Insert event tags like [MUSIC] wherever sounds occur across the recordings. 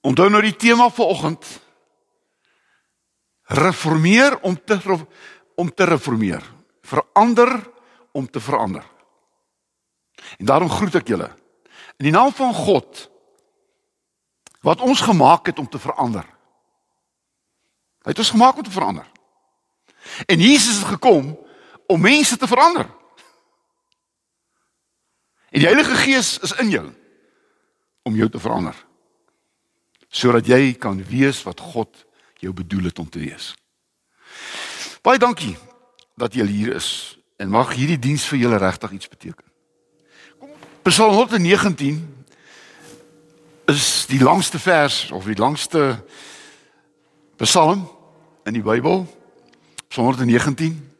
Onthou nou die tema vir oggend. Reformeer om te om te reformeer. Verander om te verander. En daarom groet ek julle in die naam van God wat ons gemaak het om te verander. Hy het ons gemaak om te verander. En Jesus het gekom om mense te verander. En die Heilige Gees is in jou om jou te verander sodat jy kan wees wat God jou bedoel het om te wees. Baie dankie dat julle hier is en mag hierdie diens vir julle regtig iets beteken. Kom Psalm 119 is die langste vers of die langste Psalm in die Bybel. Psalm 119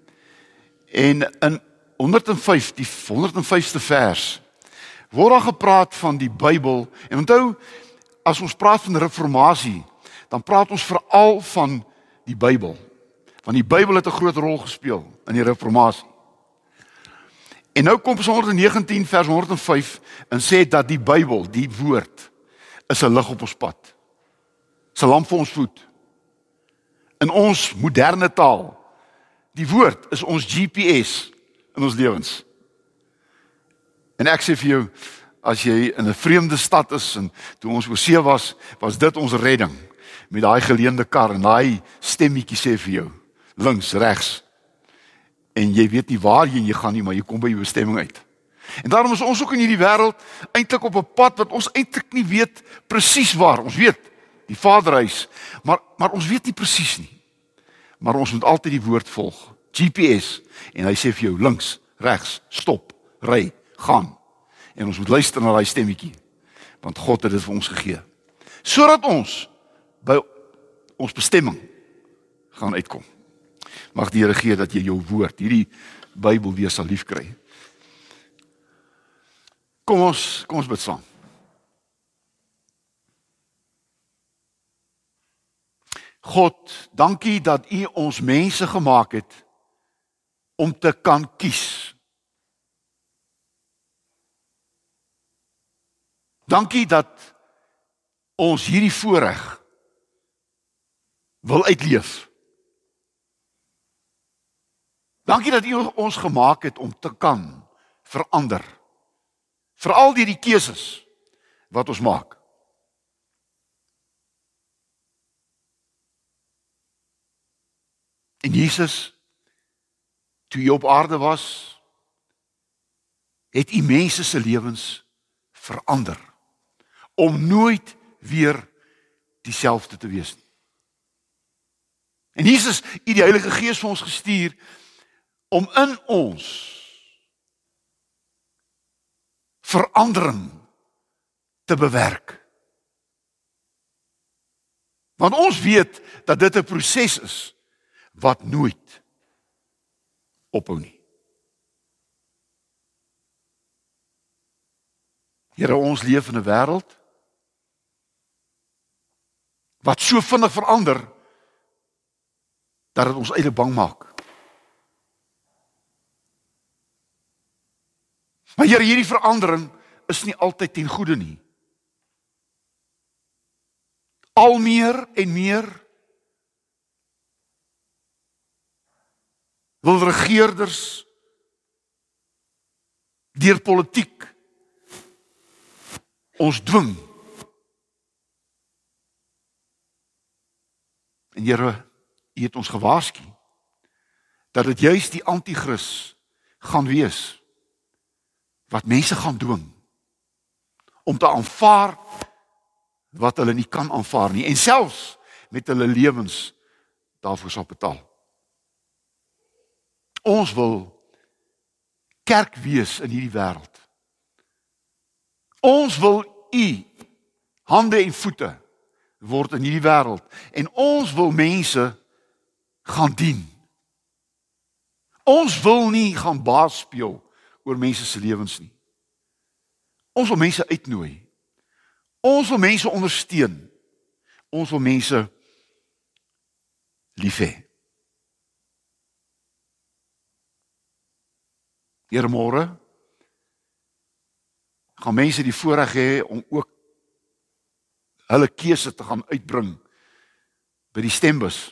en in 105 die 105ste vers word daar gepraat van die Bybel en onthou as ons praat van reformatie dan praat ons veral van die Bybel want die Bybel het 'n groot rol gespeel in die reformatie en nou kom Psalm 119 vers 105 en sê dat die Bybel die woord is 'n lig op ons pad 'n lamp vir ons voet in ons moderne taal die woord is ons GPS in ons lewens En ek sê vir jou as jy in 'n vreemde stad is en toe ons oor see was, was dit ons redding met daai geleende kar en daai stemmetjie sê vir jou links, regs. En jy weet nie waarheen jy gaan nie, maar jy kom by jou bestemming uit. En daarom is ons ook in hierdie wêreld eintlik op 'n pad wat ons eintlik nie weet presies waar. Ons weet die Vaderhuis, maar maar ons weet nie presies nie. Maar ons moet altyd die woord volg. GPS en hy sê vir jou links, regs, stop, ry gaan. En ons moet luister na daai stemmetjie. Want God het dit vir ons gegee. Sodat ons by ons bestemming gaan uitkom. Mag die Here gee dat jy jou woord, hierdie Bybel weer sal liefkry. Kom ons, kom ons bid saam. God, dankie dat U ons mense gemaak het om te kan kies. Dankie dat ons hierdie voorreg wil uitleef. Dankie dat U ons gemaak het om te kan verander. Veral deur die keuses wat ons maak. En Jesus toe hy op aarde was, het U mense se lewens verander om nooit weer dieselfde te wees nie. En Jesus het die Heilige Gees vir ons gestuur om in ons verandering te bewerk. Want ons weet dat dit 'n proses is wat nooit ophou nie. Here, ons leef in 'n wêreld wat so vinnig verander dat dit ons eintlik bang maak. Maar Here, hierdie verandering is nie altyd ten goeie nie. Al meer en meer wil regerders deur politiek ons dwing. En Here, U het ons gewaarsku dat dit juis die anti-kris gaan wees wat mense gaan dwing om te aanvaar wat hulle nie kan aanvaar nie en selfs met hulle lewens daarvoor sal betaal. Ons wil kerk wees in hierdie wêreld. Ons wil u hande en voete word in hierdie wêreld en ons wil mense gaan dien. Ons wil nie gaan baas speel oor mense se lewens nie. Ons wil mense uitnooi. Ons wil mense ondersteun. Ons wil mense lief hê. Eermôre gaan mense die voorreg hê om ook hulle keuse te gaan uitbring by die stembus.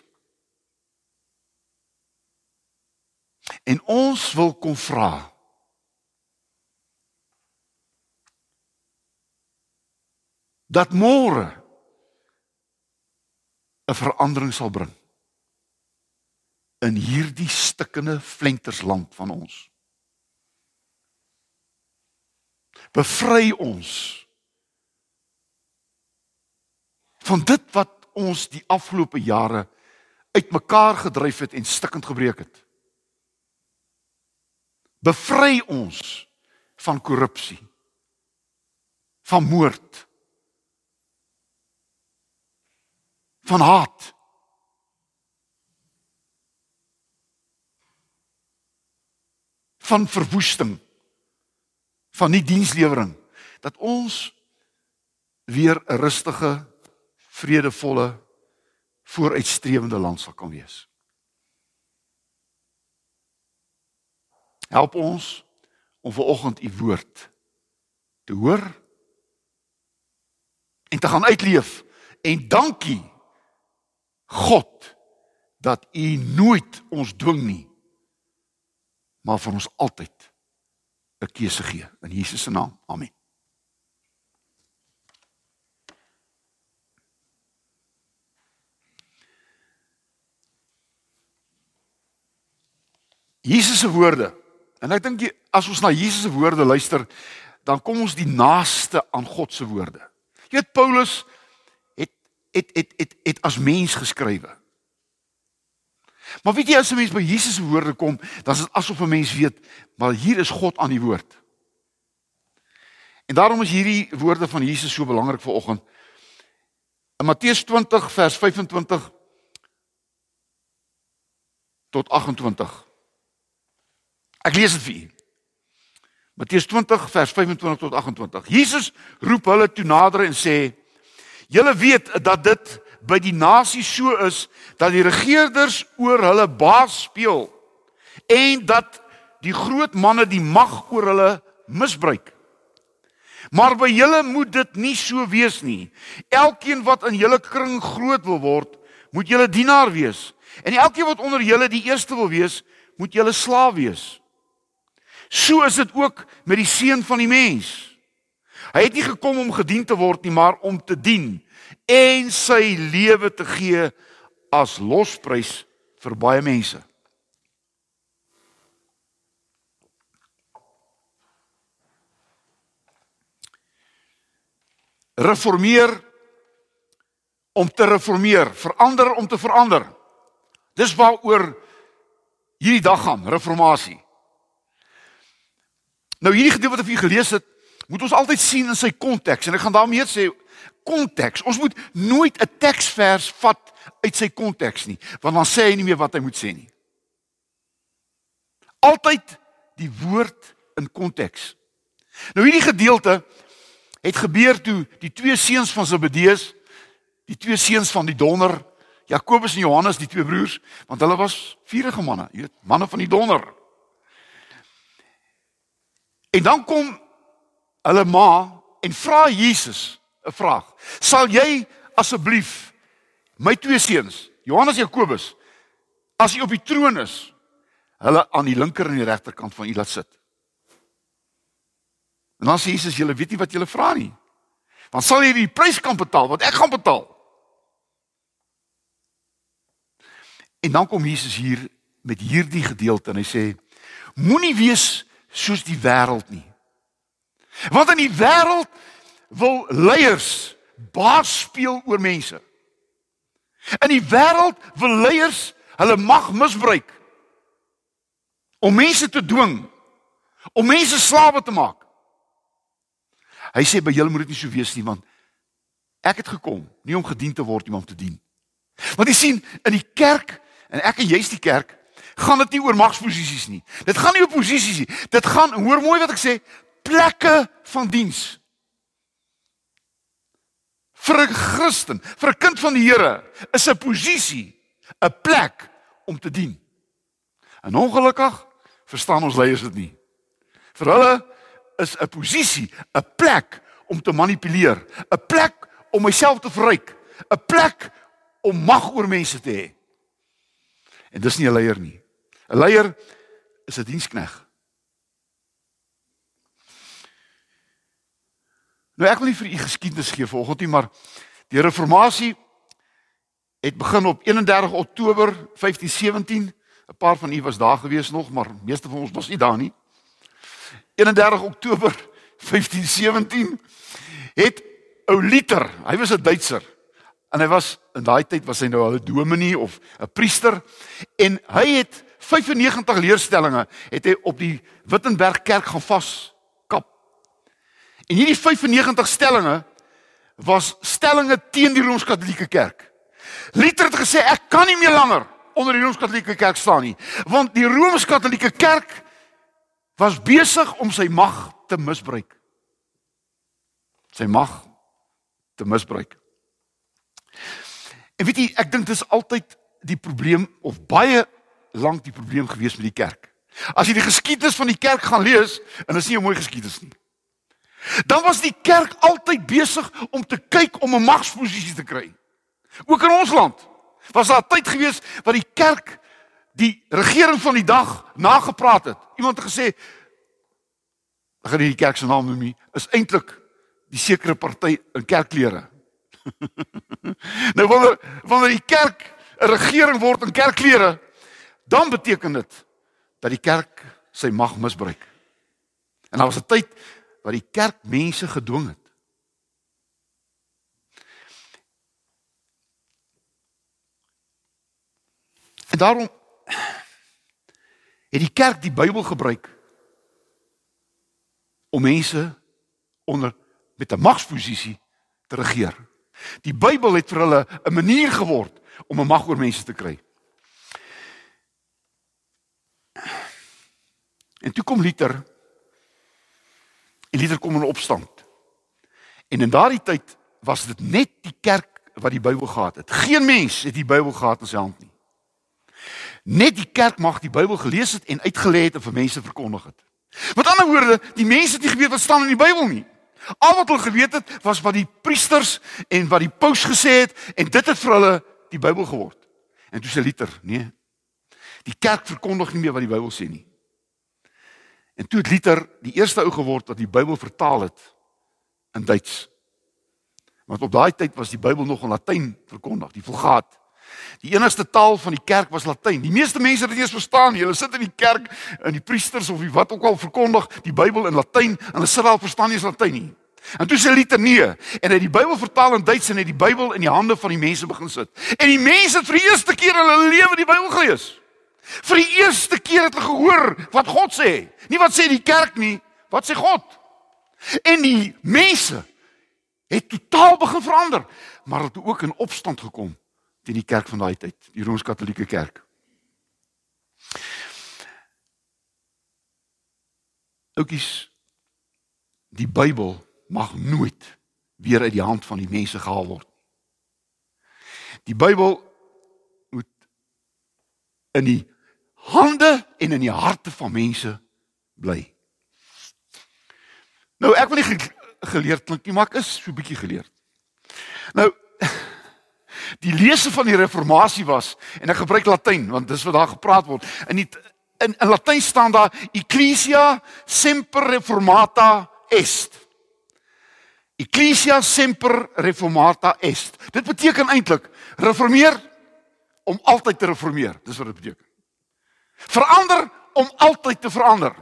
En ons wil kom vra. Dat môre 'n verandering sal bring in hierdie stikkende flentersland van ons. Bevry ons van dit wat ons die afgelope jare uitmekaar gedryf het en stikkend gebreek het. Bevry ons van korrupsie, van moord, van haat. van verwoesting van nie dienslewering dat ons weer 'n rustige vredevolle vooruitstrewende land sal kan wees. Help ons om ver oggend u woord te hoor en te gaan uitleef en dankie God dat u nooit ons dwing nie maar vir ons altyd 'n keuse gee in Jesus se naam. Amen. Jesus se woorde. En ek dink as ons na Jesus se woorde luister, dan kom ons die naaste aan God se woorde. Jy weet Paulus het het het het het as mens geskrywe. Maar weet jy as 'n mens by Jesus se woorde kom, dan is dit asof 'n mens weet, maar hier is God aan die woord. En daarom is hierdie woorde van Jesus so belangrik vir oggend. In Matteus 20 vers 25 tot 28. Ek lees dit vir u. Matteus 20 vers 25 tot 28. Jesus roep hulle toe nader en sê: "Julle weet dat dit by die nasie so is dat die regerders oor hulle baas speel en dat die groot manne die mag oor hulle misbruik. Maar by julle moet dit nie so wees nie. Elkeen wat in julle kring groot wil word, moet julle dienaar wees. En elkeen wat onder julle die eerste wil wees, moet julle slaaf wees. So is dit ook met die seun van die mens. Hy het nie gekom om gedien te word nie, maar om te dien en sy lewe te gee as losprys vir baie mense. Reformeer om te reformeer, verander om te verander. Dis waaroor hierdie dag gaan, reformatie. Nou hierdie gedeelte wat ek vir julle gelees het, moet ons altyd sien in sy konteks en ek gaan daarmee sê konteks. Ons moet nooit 'n teksvers vat uit sy konteks nie, want dan sê hy nie meer wat hy moet sê nie. Altyd die woord in konteks. Nou hierdie gedeelte het gebeur toe die twee seuns van Zebedeus, die twee seuns van die donder, Jakobus en Johannes, die twee broers, want hulle was vurige manne, jy weet, manne van die donder. En dan kom hulle ma en vra Jesus 'n vraag. Sal jy asseblief my twee seuns, Johannes en Jakobus, as jy op die troon is, hulle aan die linker en die regterkant van U laat sit? En dan sê Jesus, julle weet nie wat julle vra nie. Want sal jy die prys kan betaal wat ek gaan betaal? En dan kom Jesus hier met hierdie gedeelte en hy sê moenie wees soos die wêreld nie. Want in die wêreld wil leiers baas speel oor mense. In die wêreld wil leiers hulle mag misbruik om mense te dwing, om mense slawe te maak. Hy sê by julle moet dit nie so wees nie want ek het gekom nie om gedien te word nie, maar om te dien. Want jy sien in die kerk en ek en jy's die kerk gaan dit nie oor magsposisies nie. Dit gaan nie oor posisies nie. Dit gaan hoor mooi wat ek sê, plekke van diens. Vir 'n Christen, vir 'n kind van die Here is 'n posisie 'n plek om te dien. En ongelukkig verstaan ons leiers dit nie. Vir hulle is 'n posisie 'n plek om te manipuleer, 'n plek om myself te verryk, 'n plek om mag oor mense te hê. En dis nie 'n leier nie. 'n Leier is 'n dienskneg. Nou ek wil nie vir u geskiedenis gee vanoggend nie, maar die reformatie het begin op 31 Oktober 1517. 'n Paar van u was daar gewees nog, maar meeste van ons was nie daar nie. 31 Oktober 1517 het ou Luther, hy was 'n Duitser. En hy was in daai tyd was hy nou 'n dominee of 'n priester en hy het 95 leerstellings het hy op die Wittenberg kerk gaan vas kap. En hierdie 95 stellings was stellings teen die Rooms-Katolieke kerk. Luther het gesê ek kan nie meer langer onder die Rooms-Katolieke kerk staan nie, want die Rooms-Katolieke kerk was besig om sy mag te misbruik. Sy mag te misbruik. En weet jy, ek dink dis altyd die probleem of baie lank die probleem gewees met die kerk. As jy die geskiedenis van die kerk gaan lees, en dit is nie 'n mooi geskiedenis nie. Dan was die kerk altyd besig om te kyk om 'n magsposisie te kry. Ook in ons land was daar tyd gewees wat die kerk die regering van die dag nagepraat het. Iemand het gesê ek gaan nie die kerk se naam noem nie, is eintlik die sekere party in kerkklere. [LAUGHS] nou wanneer wanneer die kerk 'n regering word in kerkklere, dan beteken dit dat die kerk sy mag misbruik. En daar was 'n tyd wat die kerk mense gedwing het. En daarom het die kerk die Bybel gebruik om mense onder met 'n magsposisie te regeer. Die Bybel het vir hulle 'n manier geword om 'n mag oor mense te kry. En toe kom Luther. En Luther kom in opstand. En in daardie tyd was dit net die kerk wat die Bybel gehad het. Geen mens het die Bybel gehad in sy hand nie. Net die kerk mag die Bybel gelees het en uitgelê het en vir mense verkondig het. Met ander woorde, die mense het nie geweet wat staan in die Bybel nie. Al wat hulle geweet het was wat die priesters en wat die paus gesê het en dit het vir hulle die Bybel geword. En toe sê Luther, nee. Die kerk verkondig nie meer wat die Bybel sê nie. En toe het Luther die eerste ou geword wat die Bybel vertaal het in Duits. Want op daai tyd was die Bybel nog in Latyn verkondig, die Vulgaat. Die enigste taal van die kerk was Latyn. Die meeste mense het dit eers verstaan. Hulle sit in die kerk en die priesters of wie wat ook al verkondig die Bybel in Latyn en hulle sit al verstaan nie eens Latyn nie. En toe sê Luther nee en hy die Bybel vertaal in Duits en hy die Bybel in die hande van die mense begin sit. En die mense het vir die eerste keer in hulle lewe die Bybel gelees. Vir die eerste keer het hulle gehoor wat God sê. Nie wat sê die kerk nie, wat sê God. En die mense het totaal begin verander, maar het ook in opstand gekom teen die kerk van daai tyd, die Rooms-Katolieke kerk. Oukies, die Bybel mag nooit weer uit die hand van die mense gehaal word. Die Bybel moet in die hande en in die harte van mense bly. Nou ek wil nie ge geleerd klink nie, maar ek is so 'n bietjie geleerd. Nou [LAUGHS] die lese van die reformatie was en ek gebruik Latyn want dis wat daar gepraat word. In die in, in Latyn staan daar Ecclesia semper reformata est. Ecclesia semper reformata est. Dit beteken eintlik reformeer om altyd te reformeer. Dis wat dit beteken. Verander om altyd te verander.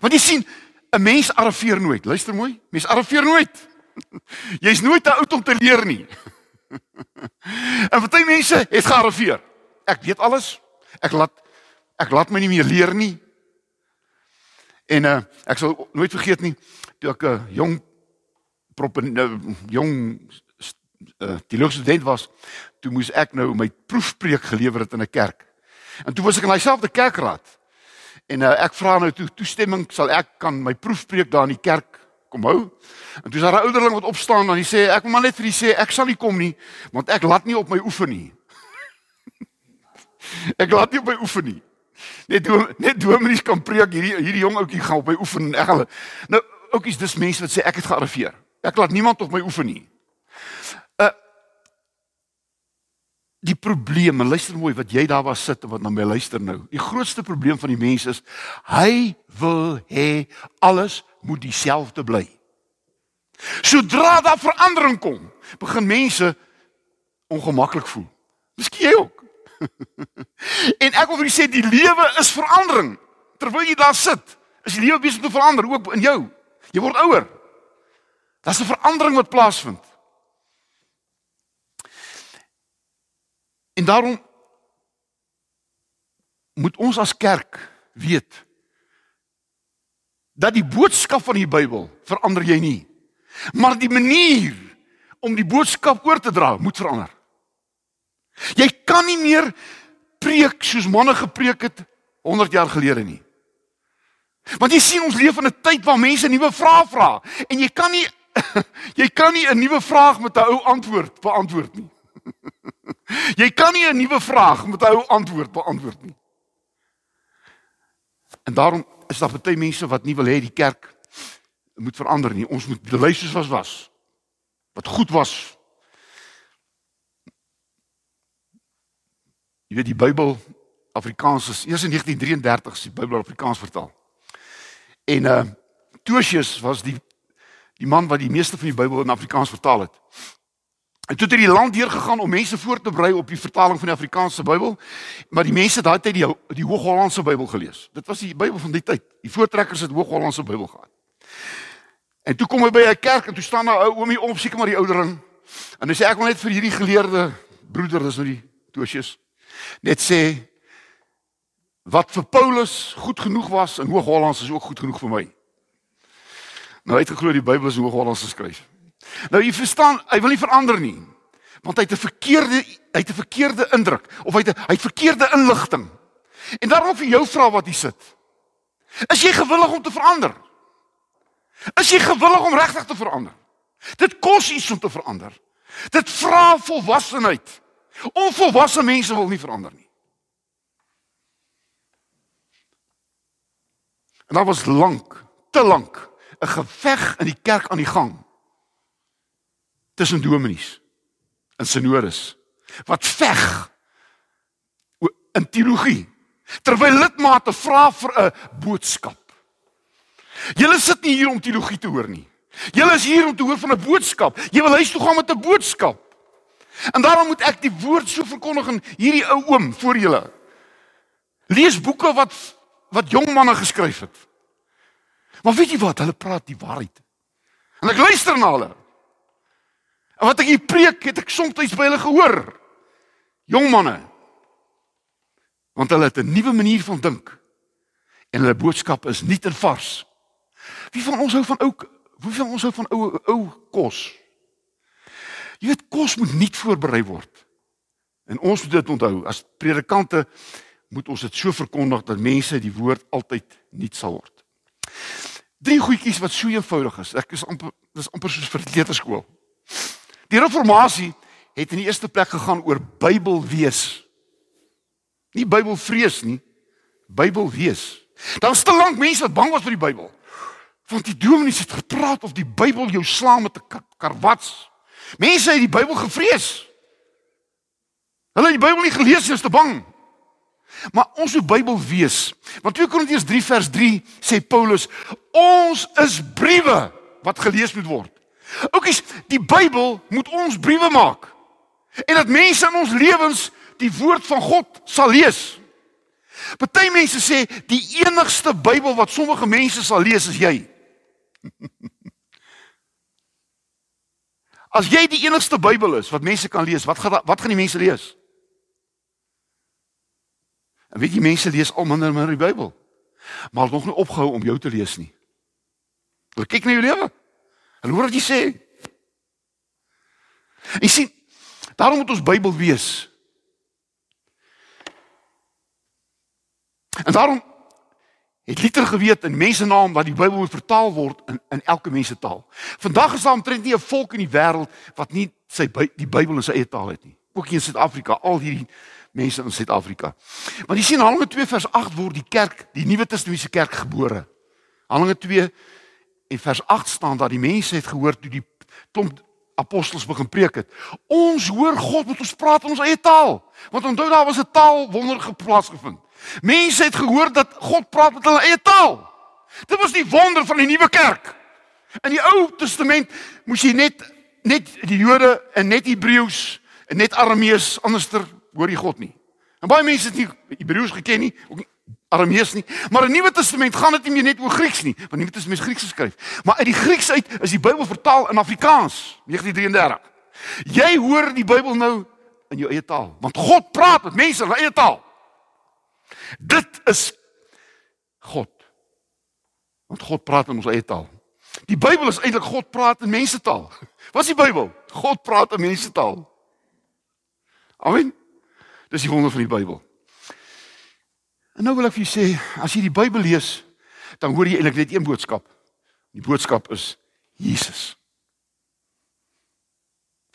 Want jy sien, 'n mens arriveer nooit. Luister mooi, mens arriveer nooit. [LAUGHS] Jy's nooit te oud om te leer nie. [LAUGHS] en party mense het gearriveer. Ek weet alles. Ek laat ek laat my nie meer leer nie. En uh, ek sal nooit vergeet nie toe ek 'n uh, jong prop uh, jong uh, teologiese student was, toe moes ek nou my proefpreek gelewer het in 'n kerk. En toe was ek in dieselfde kerkraad. En uh, ek vra nou toe toestemming sal ek kan my proefpreek daar in die kerk kom hou. En toe is daar 'n ouderling wat opstaan en hy sê ek wil maar net vir u sê ek sal nie kom nie want ek laat nie op my oefen nie. [LAUGHS] Ek laat nie op my oefen nie. Net dom, net dominees kan preek hierdie hierdie jong ouetjie gaan op my oefen en ek hulle. Nou ouetjies dis mense wat sê ek het gearriveer. Ek laat niemand op my oefen nie. Die probleem, en luister mooi wat jy daar was sit en wat na my luister nou. Die grootste probleem van die mens is hy wil hê alles moet dieselfde bly. Sodra daar verandering kom, begin mense ongemaklik voel. Miskien jy ook. [LAUGHS] en ek wil vir julle sê die lewe is verandering. Terwyl jy daar sit, is die lewe besig om te verander ook in jou. Jy word ouer. Daar's 'n verandering wat plaasvind. En daarom moet ons as kerk weet dat die boodskap van die Bybel verander jy nie. Maar die manier om die boodskap oor te dra moet verander. Jy kan nie meer preek soos manne gepreek het 100 jaar gelede nie. Want jy sien ons leef in 'n tyd waar mense nuwe vrae vra en jy kan nie [LAUGHS] jy kan nie 'n nuwe vraag met 'n ou antwoord beantwoord nie. [LAUGHS] [LAUGHS] jy kan nie 'n nuwe vraag met 'n ou antwoord beantwoord nie. En daarom is daar baie mense wat nie wil hê die kerk moet verander nie. Ons moet bly soos was was. Wat goed was. Jy weet die Bybel Afrikaans is eers in 1933 is die Bybel Afrikaans vertaal. En uh Tosius was die die man wat die meeste van die Bybel in Afrikaans vertaal het. En toe het hy die land deurgegaan om mense voor te berei op die vertaling van die Afrikaanse Bybel, maar die mense daai tyd die die Hoog-Hollandse Bybel gelees. Dit was die Bybel van die tyd. Die voortrekkers het Hoog-Hollandse Bybel gehad. En toe kom hy by 'n kerk en toe staan daar 'n ou oomie om, seker maar die oudering. En hy sê ek wil net vir hierdie geleerde broeder, dis nou die Tosius, net sê wat vir Paulus goed genoeg was in Hoog-Hollands is ook goed genoeg vir my. Nou hy het geglo die Bybel is in Hoog-Hollands geskryf. Nou jy verstaan, hy wil nie verander nie. Want hy het 'n verkeerde hy het 'n verkeerde indruk of hy het hy het verkeerde inligting. En daarom vir jou vra wat jy sit. Is jy gewillig om te verander? Is jy gewillig om regtig te verander? Dit kos iets om te verander. Dit vra volwassenheid. Onvolwasse mense wil nie verander nie. En daar was lank, te lank 'n geveg in die kerk aan die gang tussen dominees en senodes wat veg in teologie terwyl lidmate vra vir 'n boodskap. Julle sit nie hier om teologie te hoor nie. Julle is hier om te hoor van 'n boodskap. Jy wil huis toe gaan met 'n boodskap. En daarom moet ek die woord so verkondig aan hierdie ou oom voor julle. Lees boeke wat wat jong manne geskryf het. Maar weet jy wat? Hulle praat die waarheid. En ek luister na hulle. En wat ek hier preek, het ek soms by hulle gehoor. Jong manne. Want hulle het 'n nuwe manier van dink. En hulle boodskap is nuut en vars. Wie van ons hou van ou wie van ons hou van ou ou kos? Jy weet kos moet nuut voorberei word. En ons moet dit onthou. As predikante moet ons dit so verkondig dat mense die woord altyd nuut sal word. Drie goedjies wat so eenvoudig is. Ek is amper dis amper soos vir kleuterskool. Die reformatie het in die eerste plek gegaan oor Bybel wees. Nie Bybel vrees nie, Bybel wees. Daar's te lank mense wat bang was vir die Bybel. Want die dominees het gepraat of die Bybel jou slaan met 'n karwats. Mense het die Bybel gevrees. Hulle het die Bybel nie gelees nie, is te bang. Maar ons moet Bybel wees. Want 2 Korintiërs 3 vers 3 sê Paulus, ons is briewe wat gelees moet word. Oukies, die Bybel moet ons briewe maak. En dat mense in ons lewens die woord van God sal lees. Party mense sê die enigste Bybel wat sommige mense sal lees is jy. [LAUGHS] As jy die enigste Bybel is wat mense kan lees, wat gaan wat gaan die mense lees? En weet jy mense lees al minder en minder die Bybel. Maar hulle nog nie opgehou om jou te lees nie. Hulle kyk na jou lewe. Hulle hoor wat jy sê. Jy sien, daarom moet ons Bybel wees. En daarom het Luther geweet in mense naam wat die Bybel moet vertaal word in in elke mens se taal. Vandag is daar omtrent nie 'n volk in die wêreld wat nie sy die Bybel in sy eie taal het nie. Ook hier in Suid-Afrika, al hierdie mense in Suid-Afrika. Want jy sien Handelinge 2 vers 8 word die kerk, die Nuwe Testamentiese kerk gebore. Handelinge 2 en vers 8 staan dat die mense het gehoor toe die klomp apostels begin preek het. Ons hoor God met ons praat in ons eie taal. Want onthou daar was 'n taal wonderlike plaasgevind. Mense het gehoor dat God praat met hulle eie taal. Dit was die wonder van die nuwe kerk. In die Ou Testament moes jy net net die Jode en net Hebreëus en net Aramees anderster hoor jy God nie. En baie mense het nie Hebreëus geken nie, ook nie Aramees nie, maar in die Nuwe Testament gaan dit nie meer net oor Grieks nie, want die Nuwe Testament is Grieks geskryf. Maar uit die Grieks uit is die Bybel vertaal in Afrikaans, 1933. Jy hoor die Bybel nou in jou eie taal, want God praat met mense in hulle eie taal. Dit is God. Want God praat in ons eie taal. Die Bybel is eintlik God praat in mensetaal. [LAUGHS] Wat is die Bybel? God praat in mensetaal. Amen. Dis die wonder van die Bybel. En nou wil ek vir julle sê, as jy die Bybel lees, dan hoor jy eintlik net een boodskap. Die boodskap is Jesus.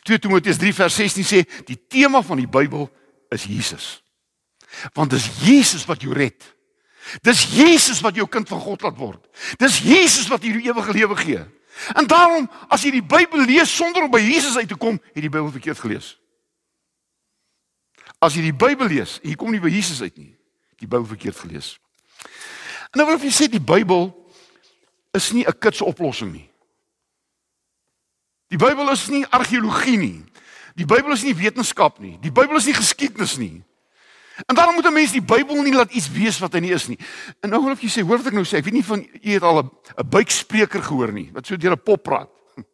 2 Timoteus 3 vers 16 sê die tema van die Bybel is Jesus. Want dis Jesus wat jou red. Dis Jesus wat jou kind van God laat word. Dis Jesus wat jou ewige lewe gee. En daarom as jy die Bybel lees sonder om by Jesus uit te kom, het jy die Bybel verkeerd gelees. As jy die Bybel lees en jy kom nie by Jesus uit nie, die Bybel verkeerd gelees. En nou wil ek vir julle sê die Bybel is nie 'n kitse oplossing nie. Die Bybel is nie argeologie nie. Die Bybel is nie wetenskap nie. Die Bybel is nie geskiedenis nie. En daarom moet 'n mens die Bybel nie laat iets wees wat hy nie is nie. En nou wil ek jy sê, hoor wat ek nou sê, ek weet nie van u het al 'n buikspreker gehoor nie, wat so deur 'n pop praat. [LAUGHS]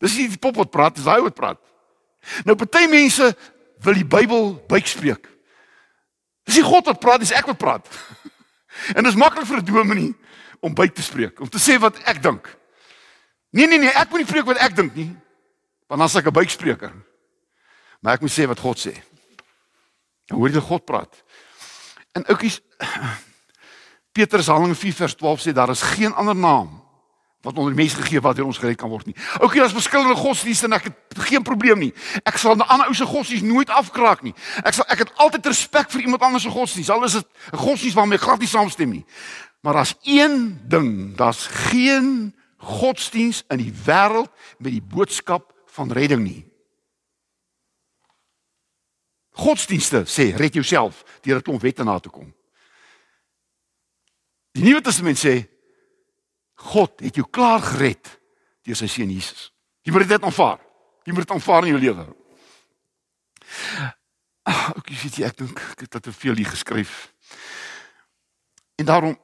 Dis nie die pop wat praat, dis hy wat praat. Nou party mense wil die Bybel buikspreek. Dis nie God wat praat, dis ek wat praat. [LAUGHS] En dit is maklik vir 'n dominee om buik te spreek, om te sê wat ek dink. Nee nee nee, ek moet nie preek wat ek dink nie. Want dan s'ek 'n buikspreker. Maar ek moet sê wat God sê. Dan hoor jy God praat. En oukies [CLEARS THROAT] Petrus Handelinge 4 vers 12 sê daar is geen ander naam wat onder mense gegee wat deur ons gered kan word nie. Oukie, daar's verskillende godsdienste en ek het geen probleem nie. Ek sal 'n ander ou se godsdienst nooit afkraak nie. Ek sal ek het altyd respek vir iemand anders se godsdienst. Al is dit 'n godsdienst waarmee ek glad nie saamstem nie. Maar daar's een ding, daar's geen godsdienst in die wêreld met die boodskap van redding nie. Godsdienste sê red jouself deur 'n klomp wette na te kom. Die Nuwe Testament sê God het jou klaar gered deur sy seun Jesus. Jy moet dit aanvaar. Jy moet dit aanvaar in jou lewe. Ag, ek weet jy ek dink ek het te veel hier geskryf. En daarom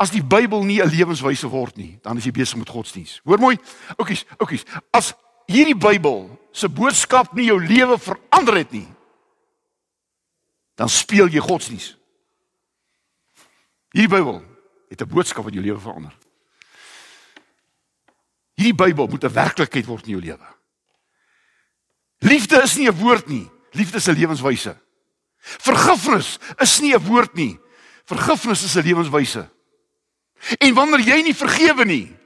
as die Bybel nie 'n lewenswyse word nie, dan is jy besig met godsdiens. Hoor mooi. Oukies, oukies. As hierdie Bybel se boodskap nie jou lewe verander het nie, dan speel jy godsdiens. Hierdie Bybel het 'n boodskap wat jou lewe verander. Hierdie Bybel moet 'n werklikheid word in jou lewe. Liefde is nie 'n woord nie, liefde is 'n lewenswyse. Vergifnis is nie 'n woord nie. Vergifnis is 'n lewenswyse. En wanneer jy nie vergewe nie,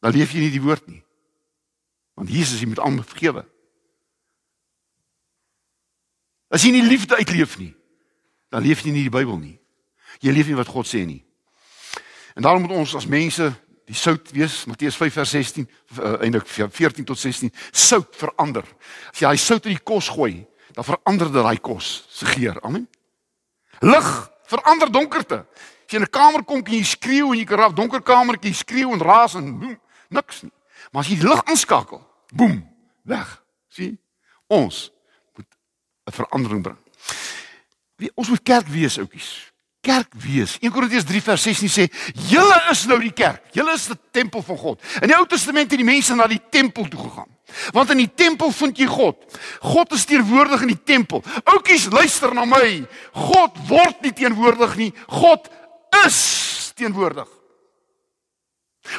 dan leef jy nie die woord nie. Want Jesus jy moet almal vergewe. As jy nie liefde uitleef nie, dan leef jy nie die Bybel nie. Jy leef nie wat God sê nie. En daarom moet ons as mense die sout wees, Matteus 5 vers 16 uh, eintlik 14 tot 16, sout verander. As jy daai sout in die kos gooi, dan verander dit daai kos se geur. Amen. Lig verander donkerte. As jy in 'n kamer kom en jy skreeu en jy kan raak donker kamertjie skreeu en raas en boem, niks nie. Maar as jy die lig aanskakel, boem, weg. Sien? Ons moet 'n verandering bring. Wie ons moet kerk wees, oudjies. Kerk wees. 1 Korintiërs 3 vers 16 sê: "Julle is nou die kerk. Julle is die tempel van God." In die Ou Testament het die mense na die tempel toe gegaan. Want in die tempel vind jy God. God is teenwoordig in die tempel. Oudjies, luister na my. God word nie teenwoordig nie. God is teenwoordig.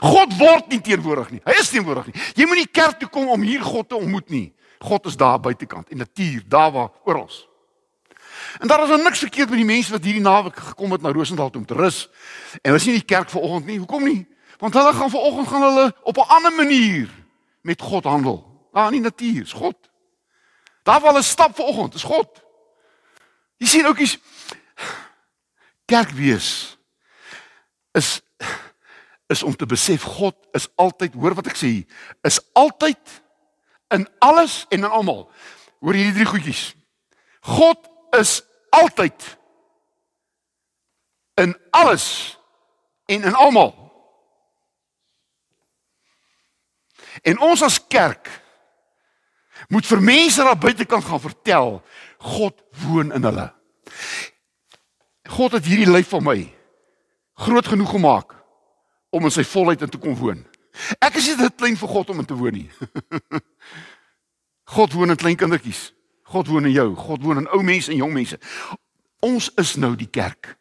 God word nie teenwoordig nie. Hy is teenwoordig nie. Jy moet nie kerk toe kom om hier God te ontmoet nie. God is daar buitekant en natuur, daar waar oral. En daar is nou niks verkeerd met die mense wat hierdie naweek gekom het na Rosendal om te rus. En hulle is nie in die kerk vanoggend nie. Hoekom nie? Want hulle gaan vanoggend gaan hulle op 'n ander manier met God handel. Daar in die natuur, is God. Daar waar hulle stap vanoggend, is God. Jy sien oukies kerk wees is is om te besef God is altyd, hoor wat ek sê, is altyd in alles en in almal. Hoor hierdie drie goedjies. God is altyd in alles en in almal. En ons as kerk moet vir mense daar buitekant gaan vertel God woon in hulle. God het hierdie lyf van my groot genoeg gemaak om in sy volheid in te kom woon. Ek is nie te klein vir God om in te woon nie. [LAUGHS] God woon in klein kindertjies. God woon in jou. God woon in ou mense en jong mense. Ons is nou die kerk.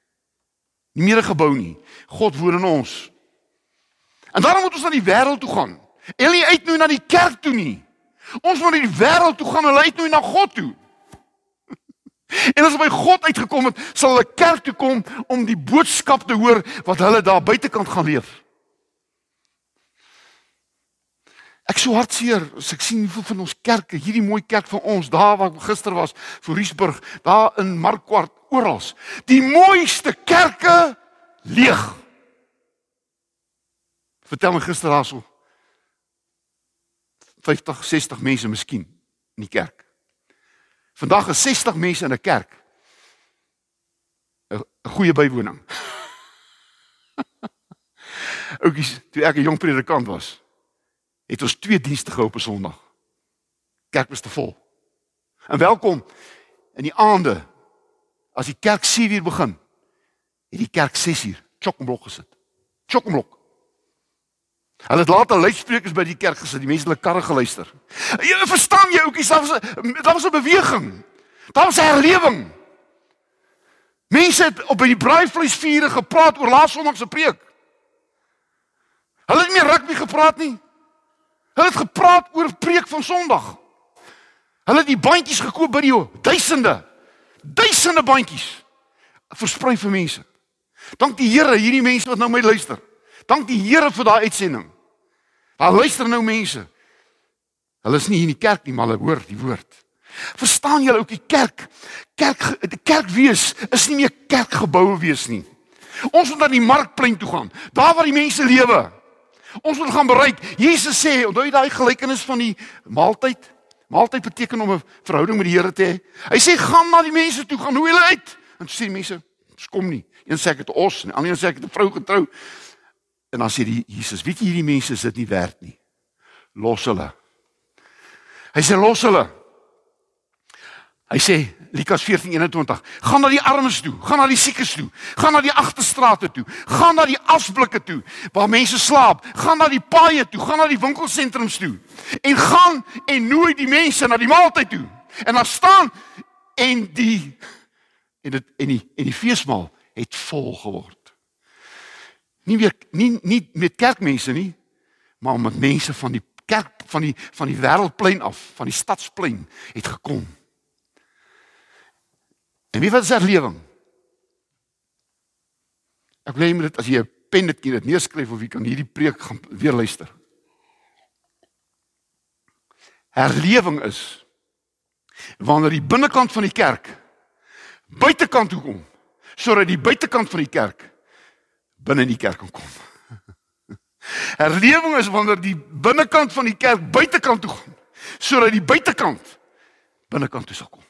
Nie meer 'n gebou nie. God woon in ons. En daarom moet ons na die wêreld toe gaan. Hulle uit nou na die kerk toe nie. Ons moet na die wêreld toe gaan, hulle uit nou na God toe. [LAUGHS] En as hulle by God uitgekom het, sal hulle kerk toe kom om die boodskap te hoor wat hulle daar buitekant gaan leef. Ek so hartseer as ek sien hoeveel van ons kerke, hierdie mooi kerk van ons, daar waar gister was, Fourierburg, daar in Markwart, oral. Die mooiste kerke leeg. Vertel my gister daarso 50, 60 mense miskien in die kerk. Vandag is 60 mense in 'n kerk. 'n goeie bywoning. [LAUGHS] Oukies, toe ek 'n jong predikant was, het ons twee dienste gehou op 'n Sondag. Kerk was te vol. En welkom in die aande as die kerk 7uur begin, het die kerk 6uur chokkenblok gesit. Chokkenblok. Hulle het later luidsprekers by die kerk gesit, die mense het hulle karre geluister. Jy verstaan jy oukies, daar was 'n daar was 'n beweging. Daar was 'n herlewing. Mense het op by die braaivleisvuure gepraat oor laas Sondag se preek. Hulle het nie meer rugby gepraat nie. Hulle het gepraat oor preek van Sondag. Hulle het die bandjies gekoop by die duisende. Duisende bandjies versprei vir mense. Dank die Here, hierdie mense wat nou my luister. Dank die Here vir daai uitsending. Daar luister nou mense. Hulle is nie hier in die kerk nie, maar hulle hoor die woord. Verstaan julle ook die kerk? Kerk die kerk wees is nie meer kerkgeboue wees nie. Ons moet na die markplein toe gaan, daar waar die mense lewe. Ons moet gaan bereik. Jesus sê, onthou jy daai gelykenis van die maaltyd? Maaltyd beteken om 'n verhouding met die Here te hê. Hy sê gaan na die mense toe, gaan hoe hulle uit. En sê die mense, "Ons kom nie." Een sê ek het 'n os en die ander een sê ek het 'n vrou getrou. En dan sê die Jesus, "Weet jy hierdie mense is dit nie werd nie. Los hulle." Hy sê los hulle. Hy sê Lukas 14:21, gaan na die armes toe, gaan na die siekes toe, gaan na die agterstrate toe, gaan na die asblikke toe waar mense slaap, gaan na die paaie toe, gaan na die winkelsentrums toe en gaan en nooi die mense na die maaltyd toe. En dan staan en die en dit en die en die feesmaal het vol geword. Nie weer nie nie met kerkmense nie, maar met mense van die kerk van die van die wêreldplein af, van die stadsplein het gekom. En wie wat is herlewing? Ek wil hê jy moet dit as jy 'n pen dit kan neerskryf of jy kan hierdie preek gaan weer luister. Herlewing is wanneer die binnekant van die kerk buitekant toe kom sodat die buitekant van die kerk binne in die kerk kan kom. [LAUGHS] Herlewing is wanneer die binnekant van die kerk buitekant toe gaan sodat die buitekant binnekant toe sal kom.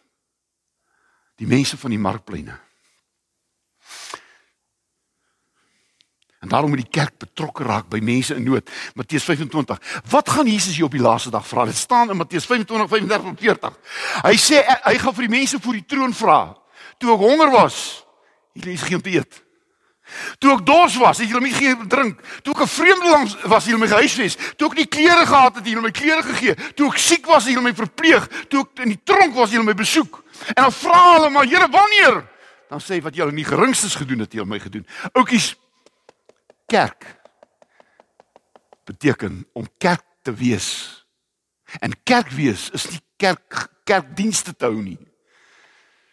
Die mense van die markpleine. En daarom moet die kerk betrokke raak by mense in nood. Matteus 25. Wat gaan Jesus hier op die laaste dag vra? Dit staan in Matteus 25, 35 en 40. Hy sê hy gaan vir die mense voor die troon vra. Toe ek honger was, het julle geen te eet. Toe ek dors was, het julle my geen drink. Toe ek 'n vreemdeling was, het julle my gehuisves. Toe ek nie klere gehad het, het julle my klere gegee. Toe ek siek was, het julle my verpleeg. Toe ek in die tronk was, het julle my besoek. En dan vra hulle maar, Here, wanneer? Dan sê hy wat julle nie geringstes gedoen het, het julle my gedoen. Oukies, kerk beteken om kerk te wees. En kerk wees is nie kerk kerkdienste te hou nie.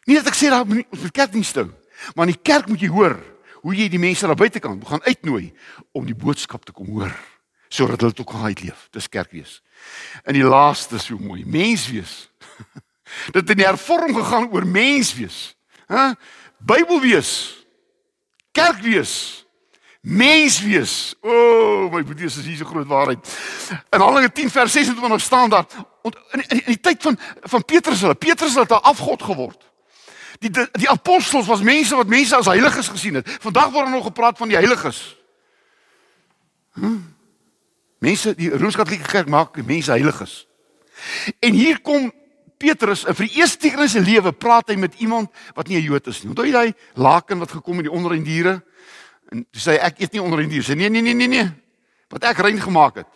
Nie dat ek sê moet ons moet kerkdienste hou, maar in die kerk moet jy hoor hoe jy die mense daar buitekant gaan uitnooi om die boodskap te kom hoor sodat hulle ook kan uitleef. Dis kerk wees. In die laaste so mooi, mens wees. [LAUGHS] Dit het in die hervorming gegaan oor mens wees. Hæ? Bybel wees. Kerk wees. Mens wees. O, oh, my broers, dis hier so groot waarheid. In Handelinge 10 vers 26 staan daar in, in, in die tyd van van Petrus hulle, Petrus het 'n afgod geword. Die, die die apostels was mense wat mense as heiliges gesien het. Vandag word er nog gepraat van die heiliges. Hm? Mense, die Rooms-Katolieke Kerk maak mense heiliges. En hier kom Petrus, en vir die eerste keer in sy lewe praat hy met iemand wat nie 'n Jood is nie. Onthou jy daai laken wat gekom het die onderin diere? En toe sê hy ek eet nie onderin diere. Sê nee nee nee nee nee. Wat ek rein gemaak het,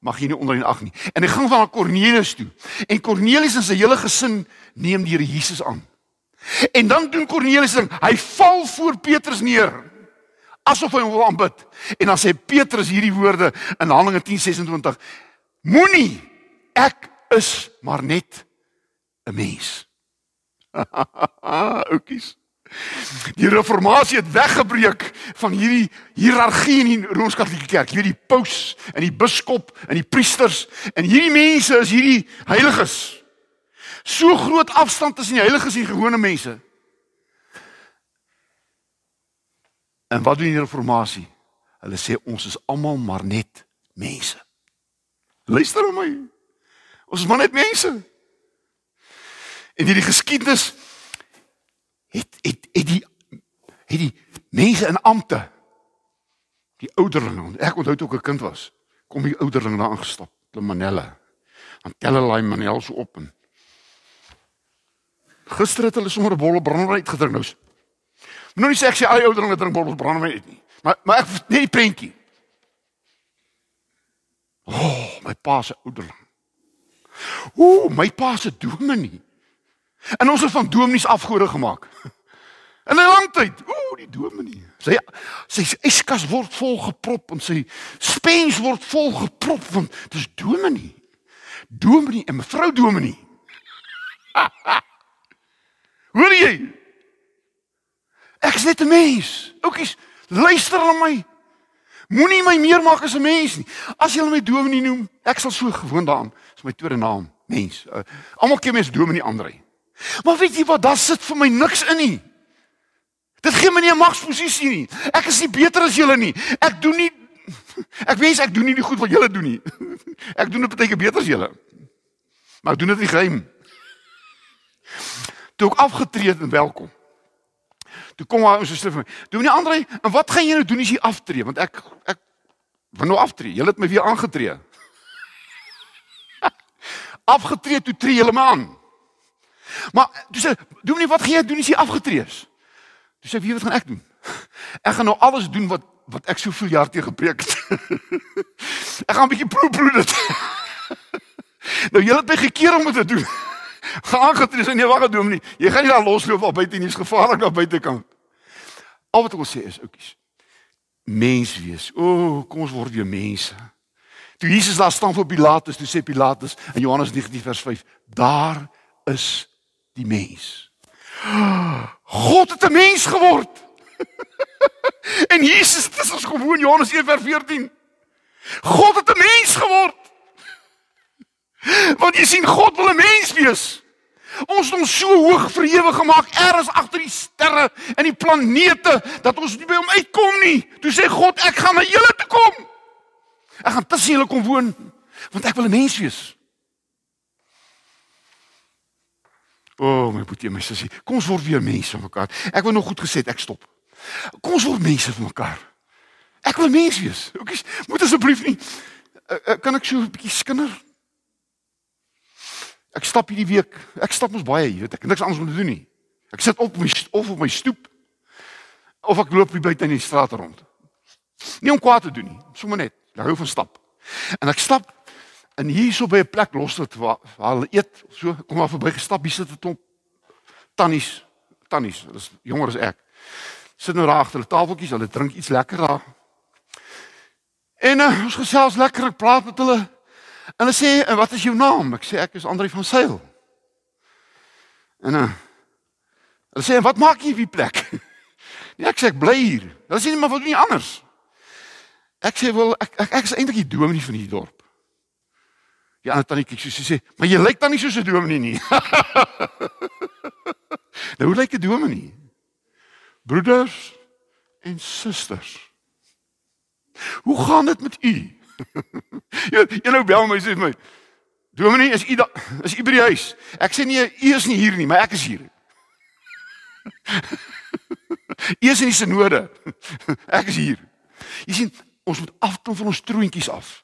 mag jy nie onderin ag nie. En hy gaan van na Kornelius toe. En Kornelius en sy hele gesin neem die Here Jesus aan. En dan doen Kornelius ding, hy val voor Petrus neer asof hy hom wil aanbid. En dan sê Petrus hierdie woorde in Handelinge 10:26: Moenie ek is maar net 'n mens. [LAUGHS] Oukies. Die reformatie het weggebreek van hierdie hiërargie in die Rooms-Katolieke Kerk. Jy weet die paus en die biskop en die priesters en hierdie mense is hierdie heiliges. So groot afstand tussen die heiliges en die gewone mense. En wat doen die reformatie? Hulle sê ons is almal maar net mense. Luister na my. Ons is maar net mense. En hierdie geskiedenis het het het die het die mense in ampte die ouderlinge. Ek onthou toe ek 'n kind was, kom die ouderlinge daar aangestap, hulle manelle. Dan tel hulle daai manel so op en Gister het hulle sommer 'n bolle brandewyn uitgedrink nou. Moet nou sê ek sê al die ouderlinge drink bolle brandewyn uit nie. Maar maar ek nee die prentjie. O, oh, my pa se ouderling. Ooh, my pa se dominee. En ons het van dominees afgode gemaak. [LAUGHS] In 'n lang tyd. Ooh, die dominee. Sy sy yskas word vol geprop en sy spens word vol geprop want dis dominee. Dominee en mevrou dominee. [LAUGHS] Hoor jy? Ek is net 'n mens. Oukies, luister na my. Moenie my meer maak as 'n mens nie. As jy my dominee noem, ek sal so gewoon daaraan. Dis my tweede naam, mens. Uh, Almal ken my as dominee Andre. Maar weet jy wat, daar sit vir my niks in nie. Dit gee my nie 'n magsposisie nie. Ek is nie beter as julle nie. Ek doen nie ek wens ek doen nie die goed wat julle doen nie. Ek doen dit baie beter as julle. Maar ek doen dit nie geheim. Toe ek afgetree het en welkom. Toe kom hy ons sê vir my, "Doen nie Andre, en wat gaan jy nou doen as jy aftree? Want ek ek wil nou aftree. Julle het my weer aangetree." [LAUGHS] afgetree toe tree julle my aan. Maar toe sê, "Doen nie wat gaan jy doen as jy afgetree is?" Toe sê ek, "Wie wat gaan ek doen? Ek gaan nou alles doen wat wat ek soveel jaar te gepreek het. [LAUGHS] ek gaan 'n bietjie proe proe dit. [LAUGHS] nou julle het my gekeer om dit te doen. [LAUGHS] gaan aangetree sê nee, wag nie. Jy gaan nie daar losloop op buite nie, is gevaarlik daar buitekant. Al wat ek wil sê is oukies. Mens wees. O, oh, kom ons word weer mense. Toe Jesus daar staan voor Pilatus, toe sê Pilatus in Johannes 19 vers 5, daar is die mens. God het 'n mens geword. [LAUGHS] en Jesus, dit is ons gewoon Johannes 1 vers 14. God het 'n mens geword. Want jy sien God wil 'n mens wees. Ons het hom so hoog verhewe gemaak eers agter die sterre en die planete dat ons nie by hom uitkom nie. Toe sê God, ek gaan na julle toe kom. Ek gaan tussen julle kom woon want ek wil 'n mens wees. O, oh, my boetie, my sussie, kom ons word weer mense van mekaar. Ek wou nog goed gesê, ek stop. Kom ons word mense van mekaar. Ek wil mens wees. Oukies, moet asseblief nie uh, uh, kan ek so 'n bietjie skinder? Ek stap hierdie week. Ek stap mos baie, weet, ek niks anders om te doen nie. Ek sit op my of op my stoep of ek loop hier buite in die straat rond. Nie om kwaad te doen nie, sommer net. Ek hou van stap. En ek stap en hierso by 'n plek los dit hulle eet so, kom maar verby gestap, hier sit 'n klomp tannies, tannies, hulle is jonger as ek. Sit nou daar agter hulle tafeltjies, hulle drink iets lekker daar. En uh, ons gesels lekker, ek praat met hulle. En hulle sê, "En wat is jou naam?" Ek sê, "Ek is Andri van Sail." En uh, hulle sê, "Wat maak jy op die plek?" [LAUGHS] Nee, ek sê ek bly hier. Hulle sê, "Maar wat doen jy anders?" Ek sê, "Wel, ek ek, ek is eintlik die dominee van hierdie dorp." Die ander tannie kyk so sê, "Maar jy lyk dan nie soos 'n dominee nie." [LAUGHS] nou hoe lyk 'n dominee? Broeders en susters. Hoe gaan dit met u? [LAUGHS] Jy nou bel my sê my. Dominee, is u da, is u by die huis? Ek sê nee, u is nie hier nie, maar ek is hier. [LAUGHS] U is in die sinode. Ek is hier. Jy sien, ons moet afkom van ons troontjies af.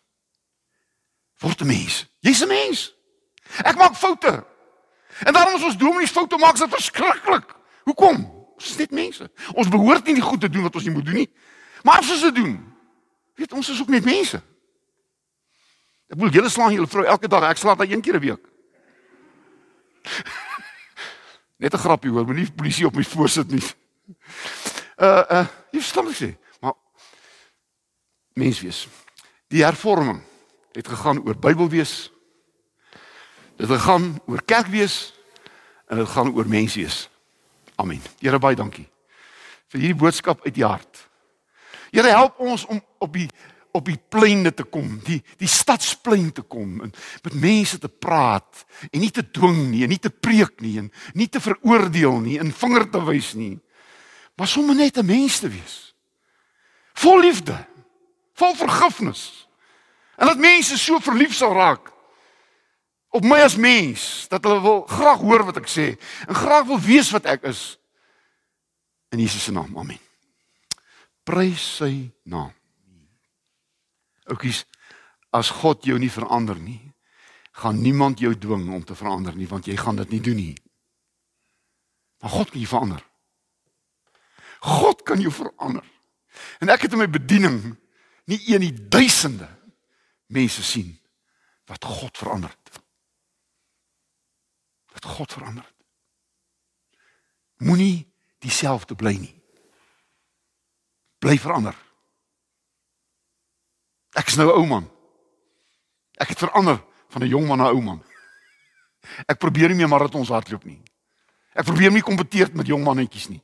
Word 'n mens. Jy's 'n mens. Ek maak foute. En daarom as ons dominees foute maak, is dit verskriklik. Hoekom? Ons is net mense. Ons behoort nie die goed te doen wat ons nie moet doen nie. Maar as ons dit doen, weet ons is ook net mense. Ek wil julle slaan julle vrou elke dag. Ek slaat haar een keer 'n week. [LAUGHS] Net 'n grappie hoor, moenie polisie op my voorsit nie. Uh uh, jy verstaan wat ek sê, maar mens wees. Die hervorming het gegaan oor Bybel wees. Dit het gegaan oor kerk wees en dit gaan oor mens wees. Amen. Here baie dankie vir hierdie boodskap uit die hart. Here help ons om op die op die pleine te kom, die die stadsplein te kom en met mense te praat en nie te dwing nie, en nie te preek nie en nie te veroordeel nie, en vinger te wys nie. Maar sommer net 'n mens te wees. Vol liefde, vol vergifnis. En dat mense so verlief sal raak op my as mens dat hulle wil graag hoor wat ek sê en graag wil weet wat ek is. In Jesus se naam. Amen. Prys sy naam. Oukies, as God jou nie verander nie, gaan niemand jou dwing om te verander nie, want jy gaan dit nie doen nie. Maar God kan jou verander. God kan jou verander. En ek het in my bediening nie een nie duisende mense sien wat God verander het. Wat God verander het. Moenie dieselfde bly nie. Bly verander. Ek is nou 'n ou man. Ek het verander van 'n jong man na 'n ou man. Ek probeer nie meer marathons hardloop nie. Ek probeer nie kompeteer met jong mannetjies nie.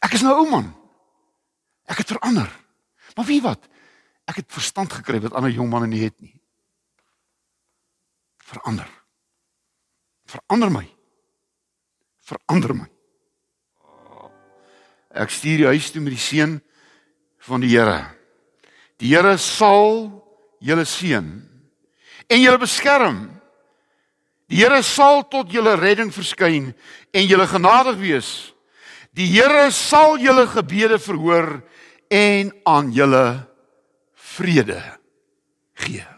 Ek is nou 'n ou man. Ek het verander. Maar wie wat? Ek het verstand gekry wat ander jong manne nie het nie. Verander. Verander my. Verander my. Ek stuur die huis toe met die seën van die Here. Die Here sal julle seën en julle beskerm. Die Here sal tot julle redding verskyn en julle genadig wees. Die Here sal julle gebede verhoor en aan julle vrede gee.